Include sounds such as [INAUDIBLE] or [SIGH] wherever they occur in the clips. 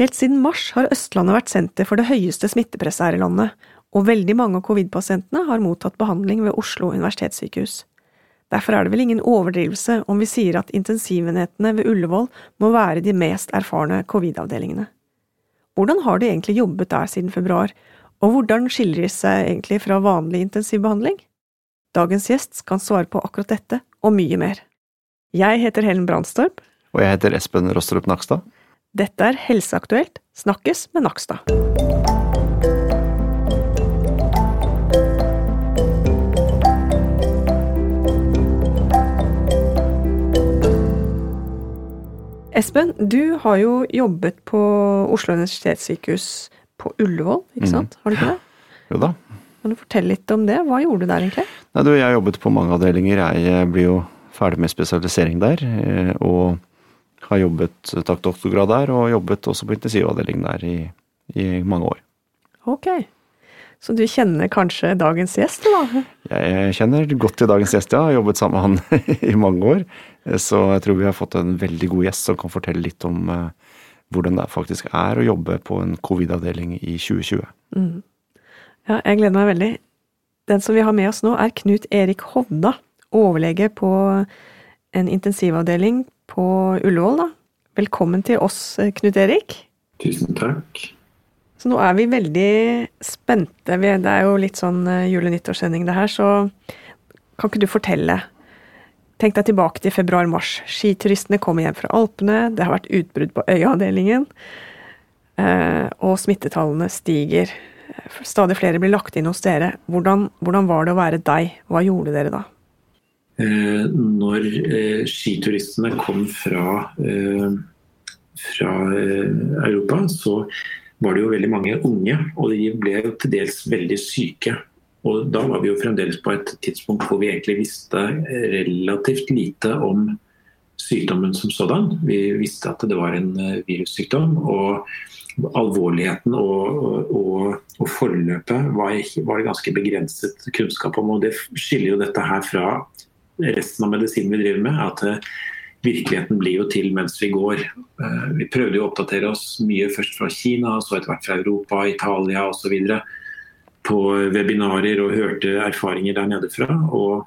Helt siden mars har Østlandet vært senter for det høyeste smittepresset her i landet, og veldig mange av covid-pasientene har mottatt behandling ved Oslo universitetssykehus. Derfor er det vel ingen overdrivelse om vi sier at intensivenhetene ved Ullevål må være de mest erfarne covid-avdelingene. Hvordan har de egentlig jobbet der siden februar, og hvordan skiller de seg egentlig fra vanlig intensivbehandling? Dagens gjest kan svare på akkurat dette, og mye mer. Jeg heter Helen Brandstorp. Og jeg heter Espen Rostrup Nakstad. Dette er Helseaktuelt snakkes med Nakstad. Espen, du har jo jobbet på Oslo universitetssykehus på Ullevål, ikke sant? sant? Har du ikke det? [LAUGHS] Jo da. Kan du fortelle litt om det? Hva gjorde du der egentlig? Nei, du, jeg jobbet på mange avdelinger. Jeg blir jo ferdig med spesialisering der. Eh, og har jobbet tatt doktorgrad der, og jobbet også på intensivavdeling der i, i, mange år. Ok. Så du kjenner kanskje dagens gjest, da? Jeg kjenner godt til dagens gjest, ja. Jeg har jobbet sammen med han [LAUGHS] i mange år. Så jeg tror vi har fått en veldig god gjest som kan fortelle litt om uh, hvordan det faktisk er å jobbe på en covid-avdeling i 2020. Mm. Ja, jeg gleder meg veldig. Den som vi har med oss nå, er Knut Erik Hovda, overlege på en intensivavdeling på Ullevål, da. Velkommen til oss, Knut Erik. Tusen takk. Så nå er vi veldig spente. Det er jo litt sånn eh, jule-nyttårssending det her, så kan ikke du fortelle? Tenk deg tilbake til februar-mars. Skituristene kommer hjem fra Alpene, det har vært utbrudd på Øya-avdelingen, eh, og smittetallene stiger. Stadig flere blir lagt inn hos dere. Hvordan, hvordan var det å være deg? Hva gjorde dere da? Eh, når eh, skituristene kom fra, eh, fra Europa, så var det jo veldig mange unge, og de ble jo til dels veldig syke. Og da var vi jo fremdeles på et tidspunkt hvor vi egentlig visste relativt lite om sykdommen som sådan. Vi visste at det var en virussykdom. og Alvorligheten og, og, og forløpet var, var, ganske begrenset kunnskap om. og Det skiller jo dette her fra resten av medisinen vi driver med, at eh, virkeligheten blir jo til mens vi går. Eh, vi prøvde jo å oppdatere oss mye først fra Kina, så etter hvert fra Europa, Italia osv. På webinarer og hørte erfaringer der nede fra. Og,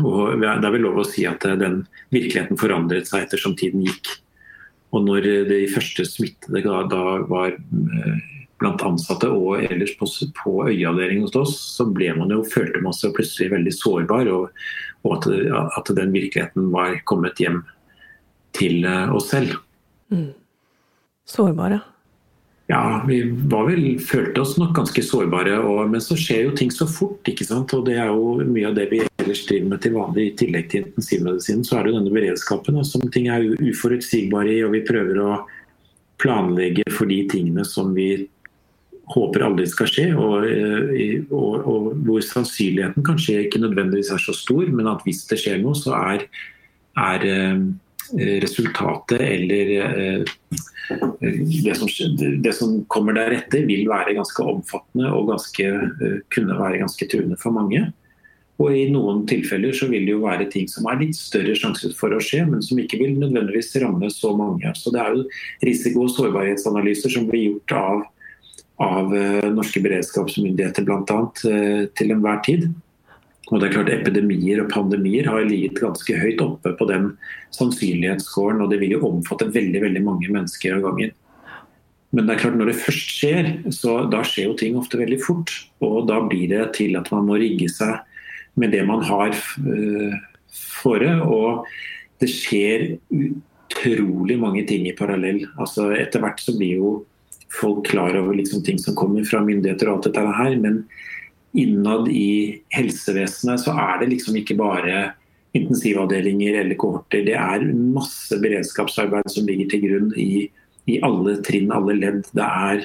og det er vel lov å si at eh, den virkeligheten forandret seg ettersom tiden gikk. Og når de første smittede da, da var blant ansatte og ellers på, på øyeavdelingen hos oss, så ble man jo, følte man seg plutselig veldig sårbar. Og, og at, at, den virkeligheten var kommet hjem til eh, oss selv. Mm. Sårbare? Ja, vi vel, følte oss nok ganske sårbare. Og, men så skjer jo ting så fort. ikke sant? Og det er jo mye av det vi ellers driver med til vanlig. I tillegg til intensivmedisin, så er det jo denne beredskapen som ting er uforutsigbare i. Og vi prøver å planlegge for de tingene som vi håper aldri skal skje, og, eh, og, og, hvor sannsynligheten kanskje ikke nødvendigvis er så stor, men at hvis det skjer noe, så er, er eh, resultatet eller eh, det som, det som, kommer deretter, vil være ganske omfattende og ganske, kunne være ganske truende for mange. Og I noen tilfeller så vil det jo være ting som er litt større sjanse for å skje, men som ikke vil nødvendigvis ramme så mange. Så Det er jo risiko- og sårbarhetsanalyser som blir gjort av av eh, norske beredskapsmyndigheter bl.a. Eh, til enhver tid. Og det er klart Epidemier og pandemier har ligget ganske høyt oppe på den sannsynlighetsskåren, og det vil jo omfatte veldig veldig mange mennesker av gangen. Men det er klart når det først skjer, så da skjer jo ting ofte veldig fort. Og da blir det til at man må rigge seg med det man har uh, fore. Og det skjer utrolig mange ting i parallell. Altså Etter hvert så blir jo folk klar over liksom ting som kommer fra myndigheter og alt dette her. Men innad i helsevesenet så er det liksom ikke bare intensivavdelinger eller kohorter. Det er masse beredskapsarbeid som ligger til grunn i, i alle trinn, alle ledd. Det er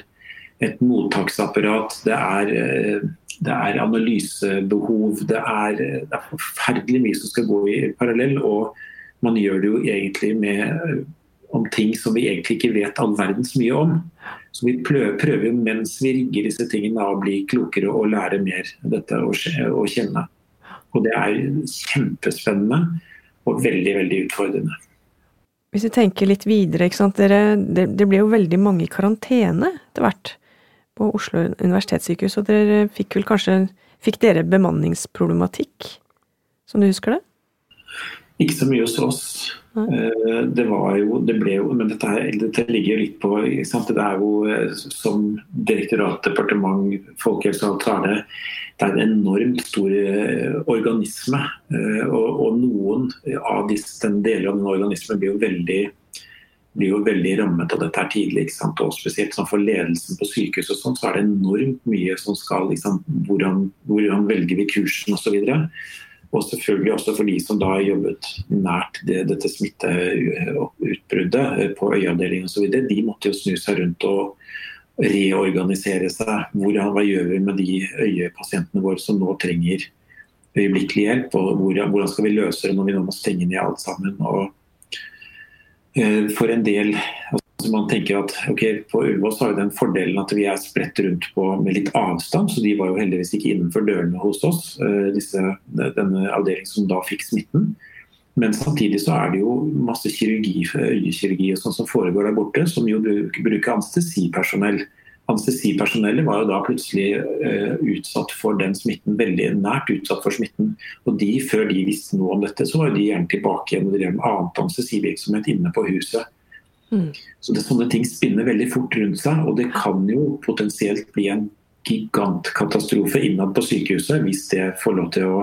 et mottaksapparat, det er, eh, det er analysebehov. Det er, det er, forferdelig mye som skal gå i parallell. Og man gjør det jo egentlig med, om ting som vi egentlig ikke vet all verdens mye om. Så vi prøver mens vi rigger disse tingene å bli klokere og lære mer dette å kjenne. Og det er kjempespennende og veldig, veldig utfordrende. Hvis vi tenker litt videre, Dere, det, det, ble jo veldig mange i karantene etter hvert på Oslo universitetssykehus, og dere fikk vel kanskje Fikk dere bemanningsproblematikk, som du husker det? Ikke så mye hos oss. Eh, det var jo, det ble jo, men dette, her, dette ligger jo litt på Det er jo eh, som direktorat, departement, folkehelseavtale det. Det er en enormt stor eh, organisme. Og, og noen av disse, den deler av den organismen blir jo veldig blir jo veldig rammet av dette her tidlig. Og spesielt sånn for ledelsen på sykehus og sånn, så er det enormt mye som skal liksom, Hvordan, hvordan velger vi kursen osv. Og, og selvfølgelig også for de som da har jobbet nært det, dette smitteutbruddet på øyeavdelingen osv. De måtte jo snu seg rundt og reorganisere seg. Hvordan, hva gjør vi med de øyepasientene våre som nå trenger øyeblikkelig hjelp? og Hvordan, skal vi løse det når vi nå må stenge ned alt sammen? og Eh, for en del man tenker at okay, På Ullevål har vi den fordelen at vi er spredt rundt på med litt avstand, så de var jo heldigvis ikke innenfor dørene hos oss, eh, disse, denne avdelingen som da fikk smitten. Men samtidig så er det jo masse kirurgi, øyekirurgi og sånt som foregår der borte, som jo bruker anestesipersonell. Anestesipersonellet var jo da plutselig uh, utsatt for den smitten, veldig nært utsatt for smitten. Og de, før de visste noe om dette, så var de gjerne tilbake igjen og drev med annet anestesivirksomhet inne på huset. Mm. Så det, Sånne ting spinner veldig fort rundt seg, og det kan jo potensielt bli en gigantkatastrofe innad på sykehuset hvis det får lov til å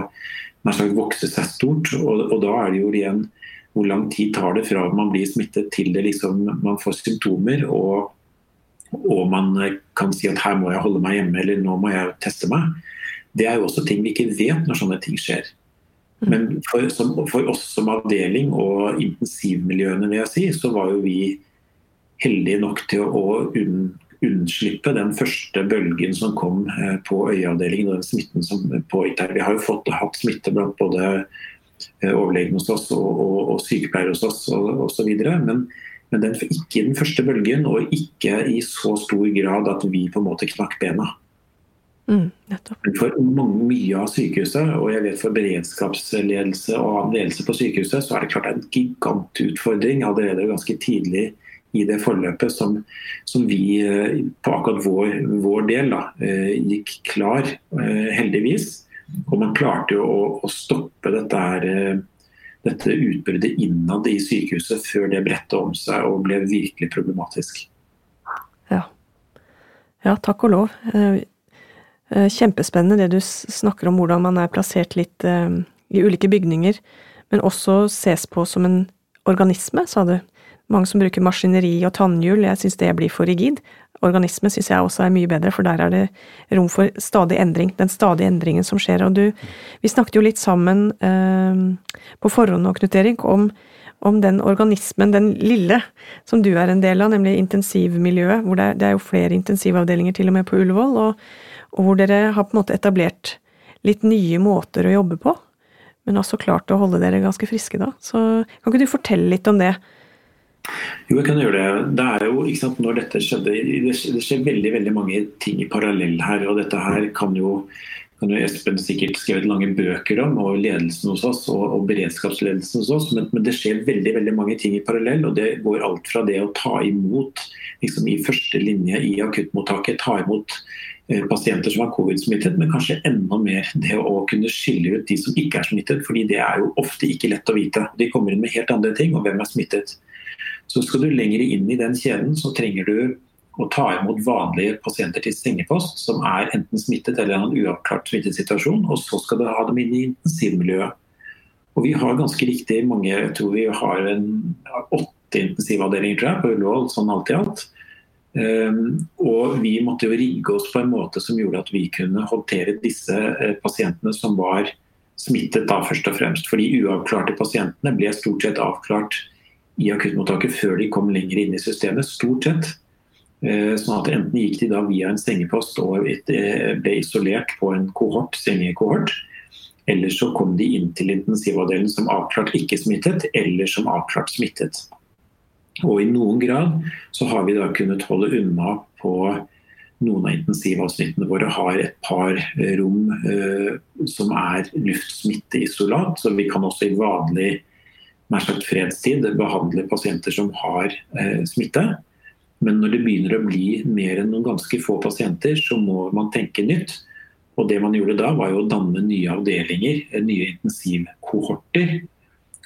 sagt, vokse seg stort. Og, og, da er det jo igjen hvor lang tid tar det fra man blir smittet til det liksom, man får symptomer. og og man kan si at her må jeg holde meg hjemme eller nå må jeg teste meg, det er jo også ting vi ikke vet når sånne ting skjer. Men for, som, for oss som avdeling og intensivmiljøene vil jeg si, så var jo vi heldige nok til å unn, unnslippe den første bølgen som kom eh, på øyeavdelingen og den smitten som pågikk. Vi har jo fått, hatt smitte blant både eh, overlegen hos oss og, og, og sykepleiere hos oss osv. Men men den, ikke i den første bølgen, og ikke i så stor grad at vi på en måte knakk bena. Mm, for mange, mye av sykehuset, og jeg vet for beredskapsledelse og annen ledelse på sykehuset, så er det klart en gigantutfordring allerede ganske tidlig i det forløpet som, som vi eh, på akkurat vår, vår del da, eh, gikk klar, eh, heldigvis. Og man klarte jo å, å stoppe dette her dette utbruddet innad i sykehuset før det bredte om seg og ble virkelig problematisk. Ja. ja takk og lov. Eh, kjempespennende det du snakker om hvordan man er plassert litt eh, i ulike bygninger, men også ses på som en organisme, sa du. Mange som bruker maskineri og tannhjul, jeg syns det blir for rigid organisme syns jeg også er mye bedre, for der er det rom for stadig endring. Den stadige endringen som skjer. Og du, vi snakket jo litt sammen eh, på forhånd nå, Knut Erik, om, om, den organismen, den lille, som du er en del av, nemlig intensivmiljøet. hvor Det er, det er jo flere intensivavdelinger til og med på Ullevål, og, og, hvor dere har på en måte etablert litt nye måter å jobbe på. Men også klart å holde dere ganske friske da. Så kan ikke du fortelle litt om det? Jo, jeg kan gjøre det. Det er jo, ikke sant, når dette skjedde, det skjer veldig veldig mange ting i parallell her. og Dette her kan jo, kan jo Espen sikkert skrevet lange bøker om, og ledelsen hos oss og, og beredskapsledelsen hos oss. Men, men, det skjer veldig veldig mange ting i parallell. og Det går alt fra det å ta imot liksom i første linje i akuttmottaket, ta imot pasienter som er covid-smittet, men kanskje enda mer det å kunne skille ut de som ikke er smittet. fordi det er jo ofte ikke lett å vite. De kommer inn med helt andre ting, og hvem er smittet. Så skal du lenger inn i den kjeden, så trenger du å ta imot vanlige pasienter til sengepost som er enten smittet eller har en uavklart smittesituasjon, og så skal du ha dem inn i intensivmiljøet. Og vi har ganske riktig mange, jeg tror vi har en, åtte intensivavdelinger tror jeg, på Ullevål, sånn alt i alt. Um, og vi måtte jo rigge oss på en måte som gjorde at vi kunne håndtere disse uh, pasientene som var smittet da først og fremst. For de uavklarte pasientene ble stort sett avklart i akuttmottaket før de kom lenger inn i systemet, stort sett. Eh, sånn at Enten gikk de da via en sengepost og eh, ble isolert på en kohort, sengekohort, eller så kom de inn til intensivavdelingen som avklart ikke smittet, eller som avklart smittet. Og I noen grad så har vi da kunnet holde unna på noen av intensivavsnittene våre har et par rom eh, som er luftsmitteisolat. Så vi kan også i vanlig nær sagt fredstid behandle pasienter som har eh, smitte. Men når det begynner å bli mer enn noen ganske få pasienter, så må man tenke nytt. Og det man gjorde da, var jo å danne nye avdelinger, eh, nye intensivkohorter.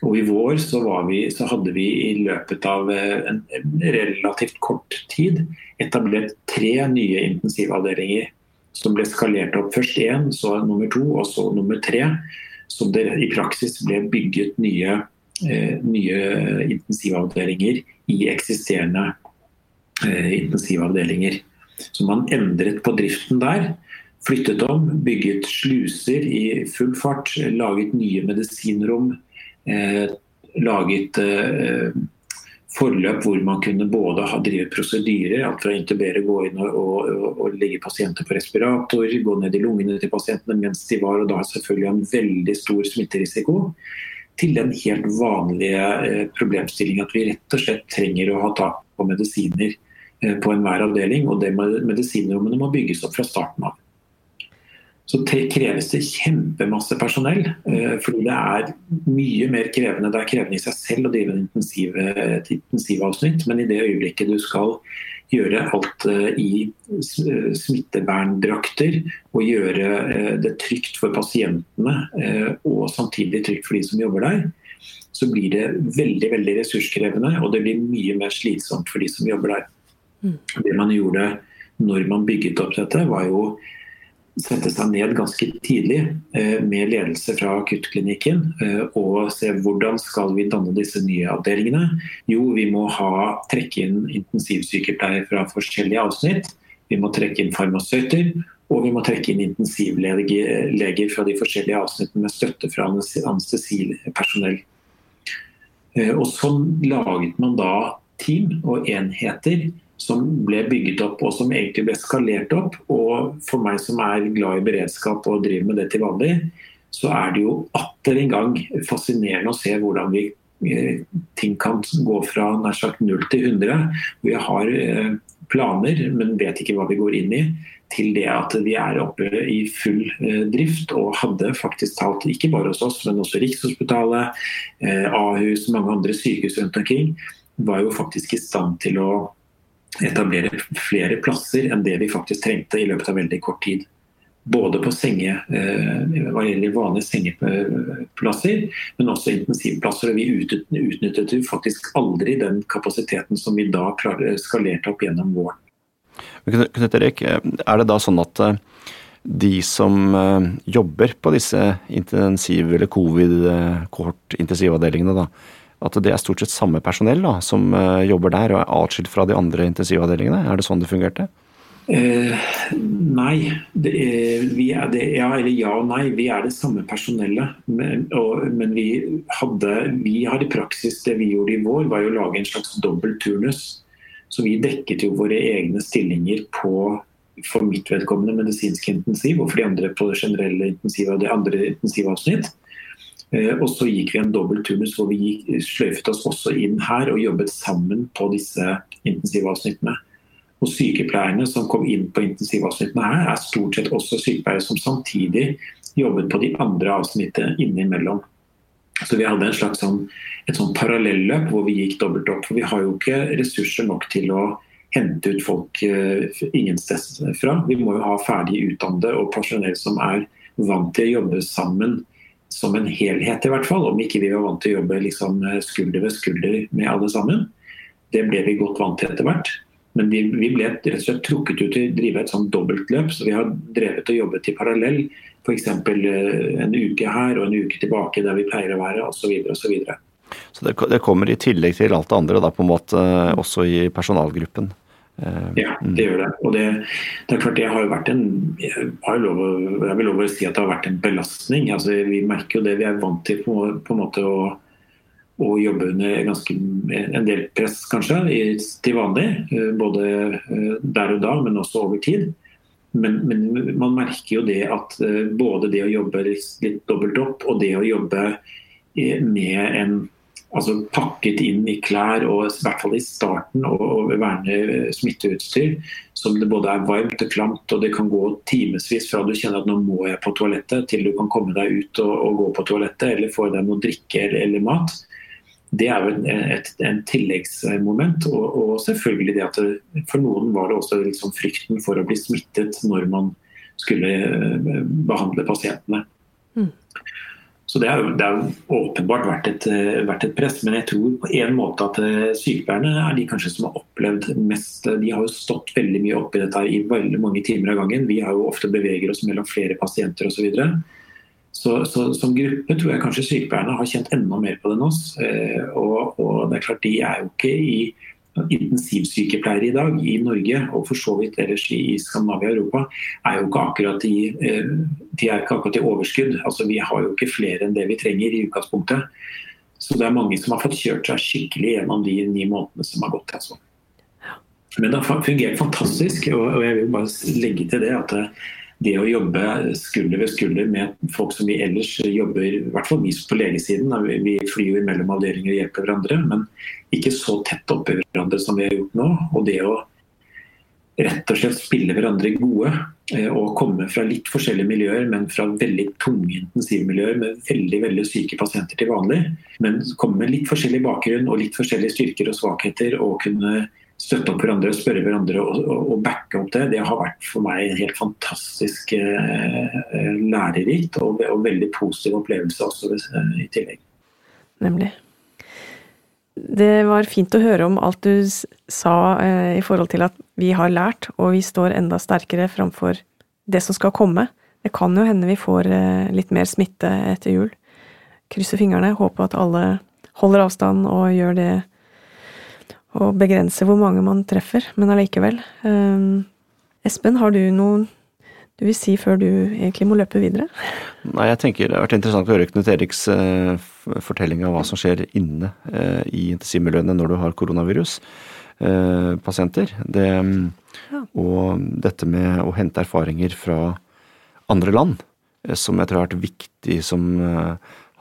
Og i vår så, vi, så, hadde vi i løpet av eh, en relativt kort tid etablert tre nye intensivavdelinger som ble skalert opp. Først én, så nummer to og så nummer tre. Som det i praksis ble bygget nye, eh, nye intensivavdelinger i eksisterende eh, intensivavdelinger. Så man endret på driften der. Flyttet om, bygget sluser i full fart, laget nye medisinrom. Eh, laget eh, forløp hvor man kunne både ha drive prosedyrer, alt fra å intubere, gå inn og, og, og, legge pasienter på respirator, gå ned i lungene til pasientene mens de var og da selvfølgelig en veldig stor smitterisiko, til den helt vanlige eh, problemstilling at vi rett og slett trenger å ha tak på medisiner på enhver avdeling, og det medisinrommene må bygges opp fra starten av så kreves det kjempemasse personell. Eh, fordi det er mye mer krevende. Det er krevende i seg selv å drive et intensivavsnitt, men i det øyeblikket du skal gjøre alt eh, i eh, smitteverndrakter og gjøre det trygt for pasientene og samtidig trygt for de som jobber der, så blir det veldig veldig ressurskrevende og det blir mye mer slitsomt for de som jobber der. Mm. Det man gjorde når man bygget opp dette, var jo sette seg ned ganske tidlig eh, med ledelse fra akuttklinikken eh, og se hvordan skal vi danne disse nye avdelingene. Jo, vi må ha, trekke inn intensivsykepleiere fra forskjellige avsnitt. Vi må trekke inn farmasøyter. Og vi må trekke inn intensivleger fra de forskjellige avsnittene med støtte fra anestesipersonell. Eh, og sånn laget man da team og enheter som ble bygget opp og som egentlig ble skalert opp. Og for meg som er glad i beredskap og driver med det til vanlig, så er det jo atter en gang fascinerende å se hvordan vi, eh, ting kan gå fra nær sagt 0 til 100. Vi har eh, planer, men vet ikke hva vi går inn i. Til det at vi er oppe i full eh, drift og hadde faktisk talt, ikke bare hos oss, men også Rikshospitalet, Ahus, mange andre sykehus rundt omkring, var jo faktisk i stand til å etablere flere plasser enn det vi faktisk trengte i løpet av veldig kort tid. Både på senge, eh, hva gjelder vanlige sengeplasser, men også intensivplasser. og Vi utnyttet jo faktisk aldri den kapasiteten som vi da skalerte opp gjennom våren. Knut Erik, er det da sånn at eh, de som eh, jobber på disse intensiv- eller covid-kort intensivavdelingene, da, at det er stort sett samme personell da, som uh, jobber der og er atskilt fra de andre intensivavdelingene? Er det sånn det fungerte? Eh, nei. Det er, vi er det, ja eller ja og nei. Vi er det samme personellet. Men, og, men vi, hadde, vi har i praksis det vi gjorde i vår, var å lage en slags dobbel turnus. Så vi dekket jo våre egne stillinger på for mitt vedkommende medisinsk intensiv og for de andre på det generelle intensiv, det andre intensivavsnitt. Eh, og så gikk vi en dobbel turnus hvor vi gikk, sløyfet oss også inn her og jobbet sammen på disse intensivavsnittene. Og Sykepleierne som kom inn på intensivavsnittene her, er stort sett også sykepleiere som samtidig jobbet på de andre avsnittene innimellom. Så vi hadde en slags sånn, et sånn parallelløp hvor vi gikk dobbelt opp. For vi har jo ikke ressurser nok til å hente ut folk uh, ingen sted fra. Vi må jo ha ferdig utdannede og personell som er vant til å jobbe sammen som en helhet, i hvert fall. Om ikke vi var vant til å jobbe liksom skulder ved skulder med alle sammen. Det ble vi godt vant til etter hvert. Men vi, vi ble rett og slett trukket ut til å drive et sånn dobbeltløp. Så vi har drevet og jobbet i parallell. F.eks. Eh, en uke her og en uke tilbake der vi pleier å være, osv. osv. Så, så, så det, det, kommer i tillegg til alt det andre, da på en måte også i personalgruppen? Eh, ja, det gjør det. Og det, det er klart det har jo vært en jeg, har lov, jeg vil lov å si at det har vært en belastning. Altså, vi merker jo det. Vi er vant til på, på en måte å, å, jobbe under ganske, en del press, kanskje, til vanlig. Eh, både eh, der og da, men også over tid. Men, men, man merker jo det at både det å jobbe litt dobbelt opp og det å jobbe med en altså pakket inn i klær, og i hvert fall i starten, og verne smitteutstyr. Som det både er varmt og klamt, og det kan gå timevis fra du kjenner at nå må jeg på toalettet, til du kan komme deg ut og, og gå på toalettet, eller få deg noe drikke eller, eller mat. det er jo et, en tilleggsmoment. Og, og, selvfølgelig det at det, for noen var det også liksom frykten for å bli smittet når man skulle eh, behandle pasientene. Mm. Så det har, åpenbart vært et, eh, vært et, press. Men jeg tror på en måte at eh, sykepleierne er de kanskje som har opplevd mest De har jo stått veldig mye oppi dette i veldig mange timer av gangen. Vi har jo ofte beveger oss mellom flere pasienter osv. Så, videre. så Så som gruppe tror jeg kanskje sykepleierne har kjent enda mer på det enn oss. Og, og det er klart de er jo ikke i intensivsykepleiere i dag i Norge, og for så vidt ellers i Skandinavia og Europa, er jo ikke akkurat i, eh, de er ikke akkurat i overskudd. Altså, vi har jo ikke flere enn det vi trenger i utgangspunktet. Så det er mange som har fått kjørt seg skikkelig gjennom de ni månedene som har gått. Altså. Men det har fungert fantastisk, og jeg vil bare legge til det at eh, det å jobbe skulder ved skulder med folk som vi ellers jobber, i hvert fall vi på legesiden, vi flyr jo mellom avdelinger og hjelper hverandre, men ikke så tett oppi hverandre som vi har gjort nå. Og det å rett og slett spille hverandre gode eh, og komme fra litt forskjellige miljøer, men fra veldig tunge intensivmiljøer med veldig veldig syke pasienter til vanlig, men komme med litt forskjellig bakgrunn og litt forskjellige styrker og svakheter og kunne støtte opp hverandre, spørre hverandre og, og, og, backe opp det, det har vært for meg en helt fantastisk eh, eh lærerikt og, og, veldig positiv opplevelse også eh, i tillegg. Nemlig. Det var fint å høre om alt du sa eh, i forhold til at vi har lært, og vi står enda sterkere framfor det som skal komme. Det kan jo hende vi får eh, litt mer smitte etter jul. Krysser fingrene, håper at alle holder avstand og gjør det å begrense hvor mange man treffer, men allikevel. Um, Espen, har du noe du vil si før du egentlig må løpe videre? Nei, jeg tenker Det har vært interessant å høre Knut Eriks uh, fortelling av hva som skjer inne uh, i intensivmiljøene når du har koronaviruspasienter. Uh, det, ja. Og dette med å hente erfaringer fra andre land, som jeg tror har vært viktig som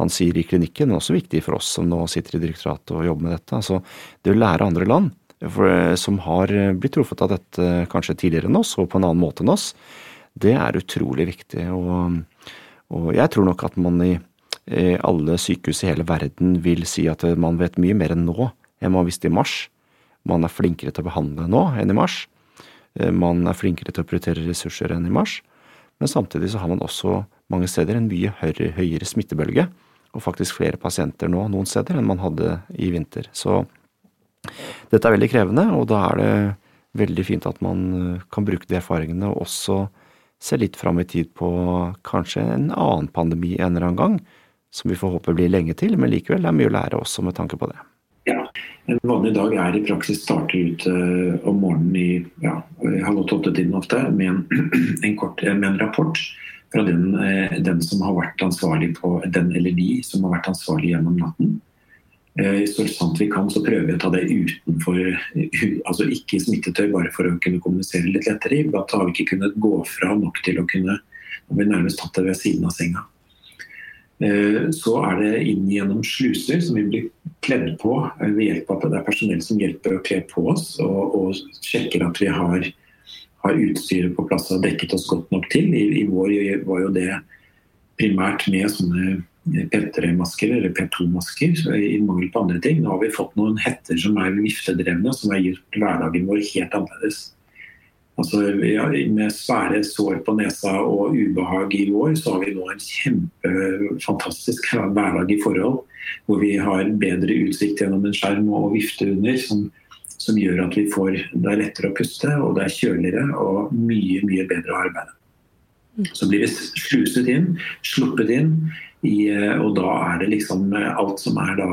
han sier i klinikken, men også viktig for oss som nå sitter i direktoratet og jobber med dette. Altså, det å lære andre land for, eh, som har eh, blitt truffet av dette kanskje tidligere enn oss, og på en annen måte enn oss, det er utrolig viktig. Og, og jeg tror nok at man i, i, alle sykehus i hele verden vil si at man vet mye mer enn nå enn man visste i mars. Man er flinkere til å behandle nå enn i mars. Eh, man er flinkere til å prioritere ressurser enn i mars. Men samtidig så har man også mange steder en mye høyere, høyere smittebølge og faktisk flere pasienter nå noen steder enn man hadde i vinter. Så dette er veldig krevende, og da er det veldig fint at man eh, kan bruke de erfaringene og også se litt fram i tid på kanskje en annen pandemi en eller annen gang, som vi får håpe blir lenge til, men likevel det er mye å lære også med tanke på det. Ja, En vanlig dag er i praksis starter ut uh, om morgenen i ja, halv åtte-åtte-tiden ofte med en, [CLEARS THROAT] en, kort, med en rapport fra den, eh, den, som har vært ansvarlig på den eller de som har vært ansvarlig gjennom natten. Eh, så sant vi kan, så prøver vi å ta det utenfor, altså ikke smittetøy, bare for å kunne kommunisere litt lettere. Da har vi ikke kunnet gå fra nok til å kunne Nå vi nærmest tatt det ved siden av senga. Eh, så er det inn gjennom sluser som vi blir kledd på ved hjelp av det er personell som hjelper å kle på oss og, og sjekker at vi har har utstyret på plass og dekket oss godt nok til. I, i vår var jo det primært med sånne P3-masker eller P2-masker i mangel på andre ting. Nå har vi fått noen hetter som er viftedrevne, som har gjort hverdagen vår helt annerledes. Altså, med svære sår på nesa og ubehag i vår, så har vi nå en kjempefantastisk hverdag i forhold. Hvor vi har bedre utsikt gjennom en skjerm og vifte under. som som gjør at vi får, det er lettere å puste, og det er kjøligere og mye, mye bedre å arbeide. Mm. Så blir vi sluset inn, sluppet inn, i, eh, og da er det liksom eh, alt som er da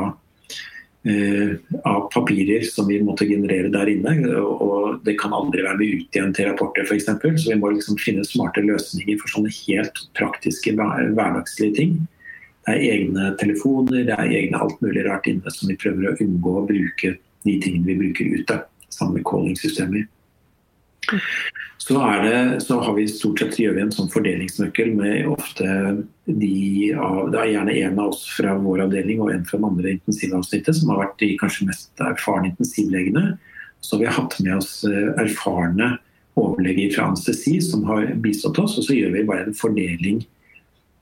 eh, av papirer som vi måtte generere der inne. Og det kan aldri være med ut igjen til rapporter f.eks. Så vi må liksom finne smarte løsninger for sånne helt praktiske hverdagslige ting. Det er egne telefoner, det er egne alt mulig rart inne som vi prøver å unngå å bruke de tingene vi bruker ute, sammen med calling-systemer. Så, så, har vi stort sett gjør vi en sånn fordelingsnøkkel med ofte de av, Det er gjerne en av oss fra vår avdeling og en fra det andre intensivavsnittet som har vært de kanskje mest erfarne intensivlegene. Så vi har hatt med oss eh, erfarne overleger fra anestesi som har bistått oss. Og så gjør vi bare en fordeling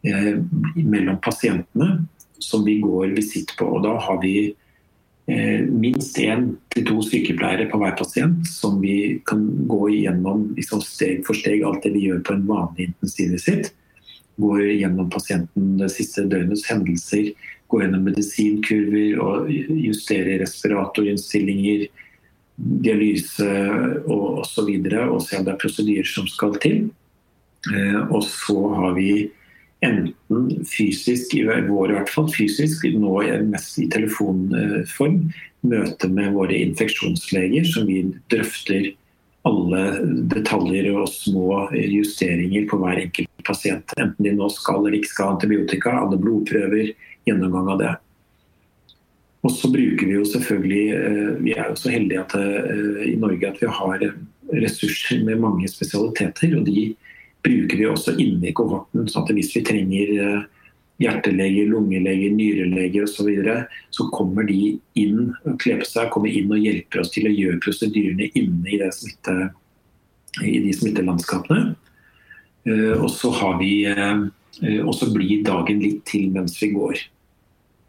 eh, mellom pasientene som vi går visitt på. Og da har vi minst én til to sykepleiere på hver pasient, som vi kan gå igjennom liksom steg for steg alt det vi gjør på en vanlig intensivvisitt. Går gjennom pasienten det siste døgnets hendelser, går gjennom medisinkurver og justerer respiratorinnstillinger, dialyse og osv. Og, så og se om det er prosedyrer som skal til. Eh, og så har vi enten fysisk, i vår i hvert fall fysisk, nå mest i telefonform, møte med våre infeksjonsleger, som vi drøfter alle detaljer og små justeringer på hver enkelt pasient. Enten de nå skal eller ikke skal ha antibiotika, alle blodprøver, gjennomgang av det. Og så bruker vi jo selvfølgelig eh, Vi er jo så heldige at, eh, i Norge at vi har ressurser med mange spesialiteter. og de bruker vi også inne i kohorten. sånn at hvis vi trenger eh, hjerteleger, lungeleger, nyreleger osv., så, videre, så kommer de inn kler på seg, kommer inn og hjelper oss til å gjøre prosedyrene inne i, smitte, i de smittelandskapene. Eh, og så, vi, eh, og så blir dagen litt til mens vi går.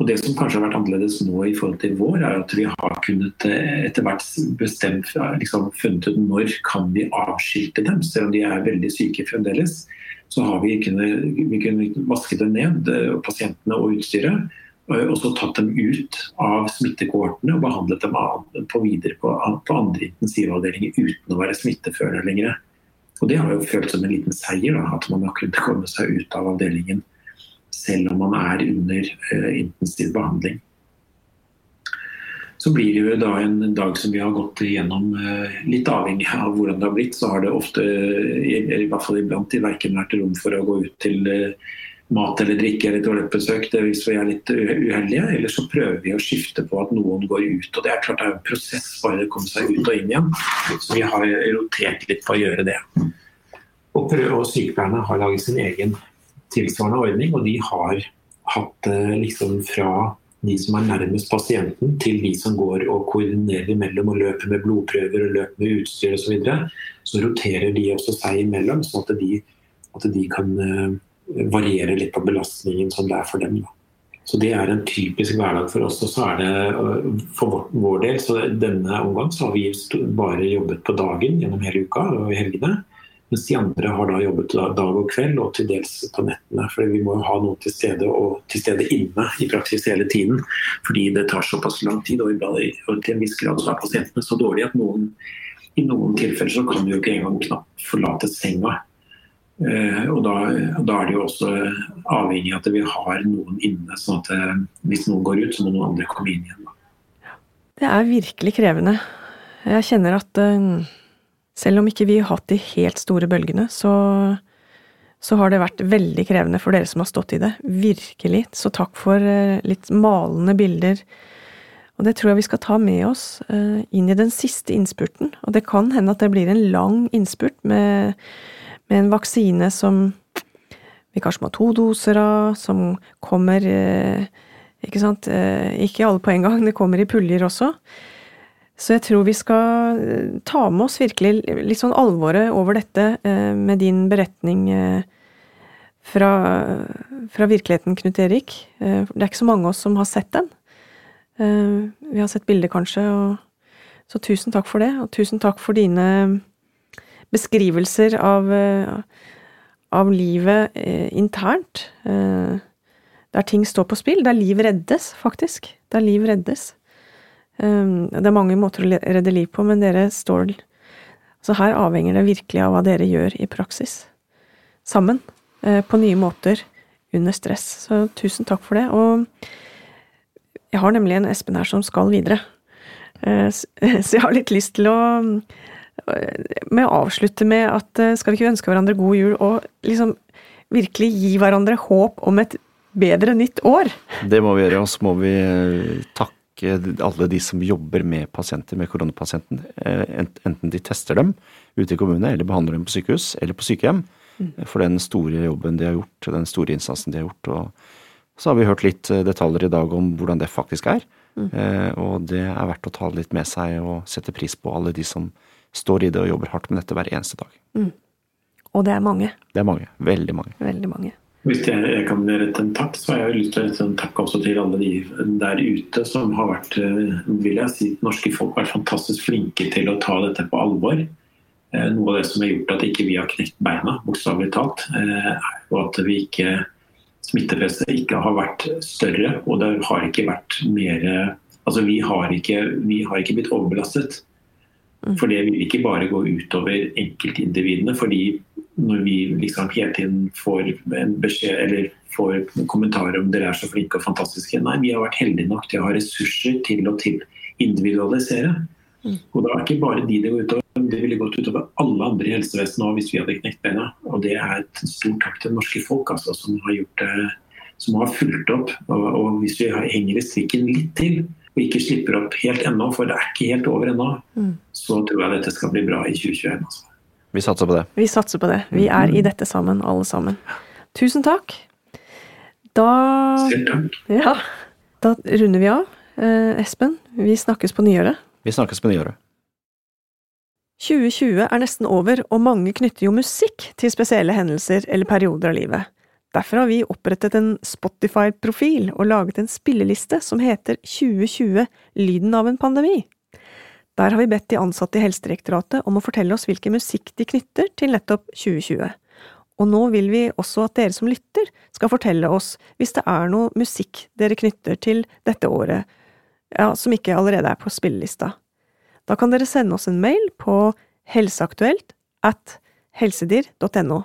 Og Det som kanskje har vært annerledes nå i forhold til vår, er at vi har kunnet eh, etter hvert bestemt, liksom, funnet ut når kan vi avskilte dem, selv om de er veldig syke fremdeles. Så har vi kunnet, vi kunnet vaske dem ned, eh, pasientene og utstyret, og så tatt dem ut av smittekohortene og behandlet dem på videre på, på andre intensivavdelinger uten å være smitteførende lenger. Og Det har jo følt som en liten seier, da, at man har kunnet komme seg ut av avdelingen selv om man er under uh, intensiv behandling. Så blir det jo da en dag som vi har gått igjennom, uh, litt avhengig av hvordan det har blitt, så har det ofte, i, hvert fall iblant, verken vært rom for å gå ut til uh, mat eller drikke eller toalettbesøk hvis vi er litt uheldige. Eller så prøver vi å skifte på at noen går ut. og Det er klart det er en prosess bare å komme seg ut og inn igjen. Så vi har rotert litt på å gjøre det. Og, prøve, og sykepleierne har laget sin egen tilsvarende ordning, og de har hatt det liksom fra de som er nærmest pasienten, til de som går og koordinerer imellom og løper med blodprøver og løper med utstyr osv. Så, videre, så roterer de også seg imellom, sånn at de, at de kan uh, variere litt på belastningen som det er for dem. Så Det er en typisk hverdag for oss. og så er det uh, For vår, del, så denne omgang så har vi bare jobbet på dagen gjennom hele uka og helgene. Mens de andre har da jobbet dag og kveld, og til dels på nettene. For vi må jo ha noen til stede og til stede inne i praksis hele tiden. Fordi det tar såpass lang tid, og til en viss grad så er pasientene så dårlige at noen, i noen tilfeller så kan de jo ikke engang knapt forlate senga. Uh, og da, da, er det jo også avhengig av at vi har noen inne, sånn at uh, hvis noen går ut, så må noen andre komme inn igjen. Det er virkelig krevende. Jeg kjenner at uh selv om ikke vi har hatt de helt store bølgene, så, så har det vært veldig krevende for dere som har stått i det. Virkelig. Så takk for eh, litt malende bilder. Og det tror jeg vi skal ta med oss uh, inn i den siste innspurten. Og det kan hende at det blir en lang innspurt med, med en vaksine som vi kanskje må ha to doser av, som kommer uh, Ikke sant? Ikke alle på en gang, det kommer i puljer også. Så jeg tror vi skal eh, ta med oss virkelig litt sånn alvoret over dette eh, med din beretning eh, fra, fra virkeligheten, Knut Erik. Det er ikke så mange av oss som har sett den. Vi har sett bilder, kanskje, og så tusen takk for det. Og tusen takk for dine beskrivelser av, av livet internt. Der ting står på spill. Der liv reddes, faktisk. Der liv reddes. Ehm, det er mange måter å redde liv på, men dere står Så her avhenger det virkelig av hva dere gjør i praksis. Sammen. Eh, på nye måter. Under stress. Så tusen takk for det. Og jeg har nemlig en Espen her som skal videre. Eh, [LAUGHS] så jeg har litt lyst til å eh, med å avslutte med at skal vi ikke ønske hverandre god jul, og liksom virkelig gi hverandre håp om et bedre nytt år? Det må vi gjøre, og så må vi takke alle de som jobber med pasienter med koronapasienten. Eh, enten de tester dem ute i kommune, eller behandler dem på sykehus eller på sykehjem. Mm. For den store jobben de har gjort, den store innsatsen de har gjort. Og så har vi hørt litt eh, detaljer i dag om hvordan det faktisk er. Mm. Eh, og det er verdt å ta litt med seg og sette pris på alle de som står i det og jobber hardt med dette hver eneste dag. Mm. Og det er mange. Det er mange. Veldig mange. Veldig mange. Hvis jeg, jeg, kan rette en takk, så har jeg lyst til å rette en takk også til alle de der ute som har vært eh, vil jeg si, norske folk vært fantastisk flinke til å ta dette på alvor. Eh, noe av det som har gjort at ikke vi har knekt beina, bokstavelig talt, eh, er jo at vi ikke smittepresset ikke har vært større. Og det har ikke vært mer Altså vi har ikke, vi har ikke blitt overbelastet. Mm. For det vil ikke bare gå utover enkeltindividene. fordi når vi liksom hele tiden får en beskjed eller får kommentarer om dere er så flinke og fantastiske. Nei, vi har vært heldige nok til å ha ressurser til å til individualisere. Mm. Og det er ikke bare de det går utover, det ville gått utover alle andre i helsevesenet òg hvis vi hadde knekt beina. Og det er et stort takk til norske folk altså, som har gjort det, som har fulgt opp. Og, og hvis vi henger i strikken litt til, og ikke slipper opp helt ennå, for det er ikke helt over ennå, mm. så tror jeg dette skal bli bra i 2021. Altså. Vi satser på det. Vi satser på det. Vi er i dette sammen, alle sammen. Tusen takk. Da Selv takk. Ja. Da runder vi av. Eh, Espen, vi snakkes på nyåret. Vi snakkes på nyåret. 2020 er nesten over, og mange knytter jo musikk til spesielle hendelser eller perioder av livet. Derfor har vi opprettet en Spotify-profil og laget en spilleliste som heter 2020 Lyden av en pandemi. Der har vi bedt de ansatte i Helsedirektoratet om å fortelle oss hvilken musikk de knytter til nettopp 2020. Og nå vil vi også at dere som lytter, skal fortelle oss hvis det er noe musikk dere knytter til dette året, ja, som ikke allerede er på spillelista. Da kan dere sende oss en mail på helseaktuelt at helsedir.no,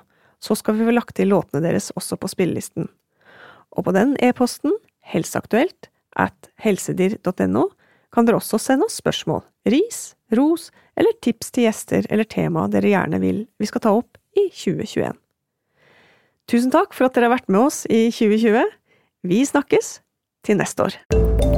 så skal vi få lagt til låtene deres også på spillelisten. Og på den e-posten, helseaktuelt at helsedir.no, kan dere også sende oss spørsmål, ris, ros eller tips til gjester eller tema dere gjerne vil vi skal ta opp i 2021. Tusen takk for at dere har vært med oss i 2020. Vi snakkes til neste år.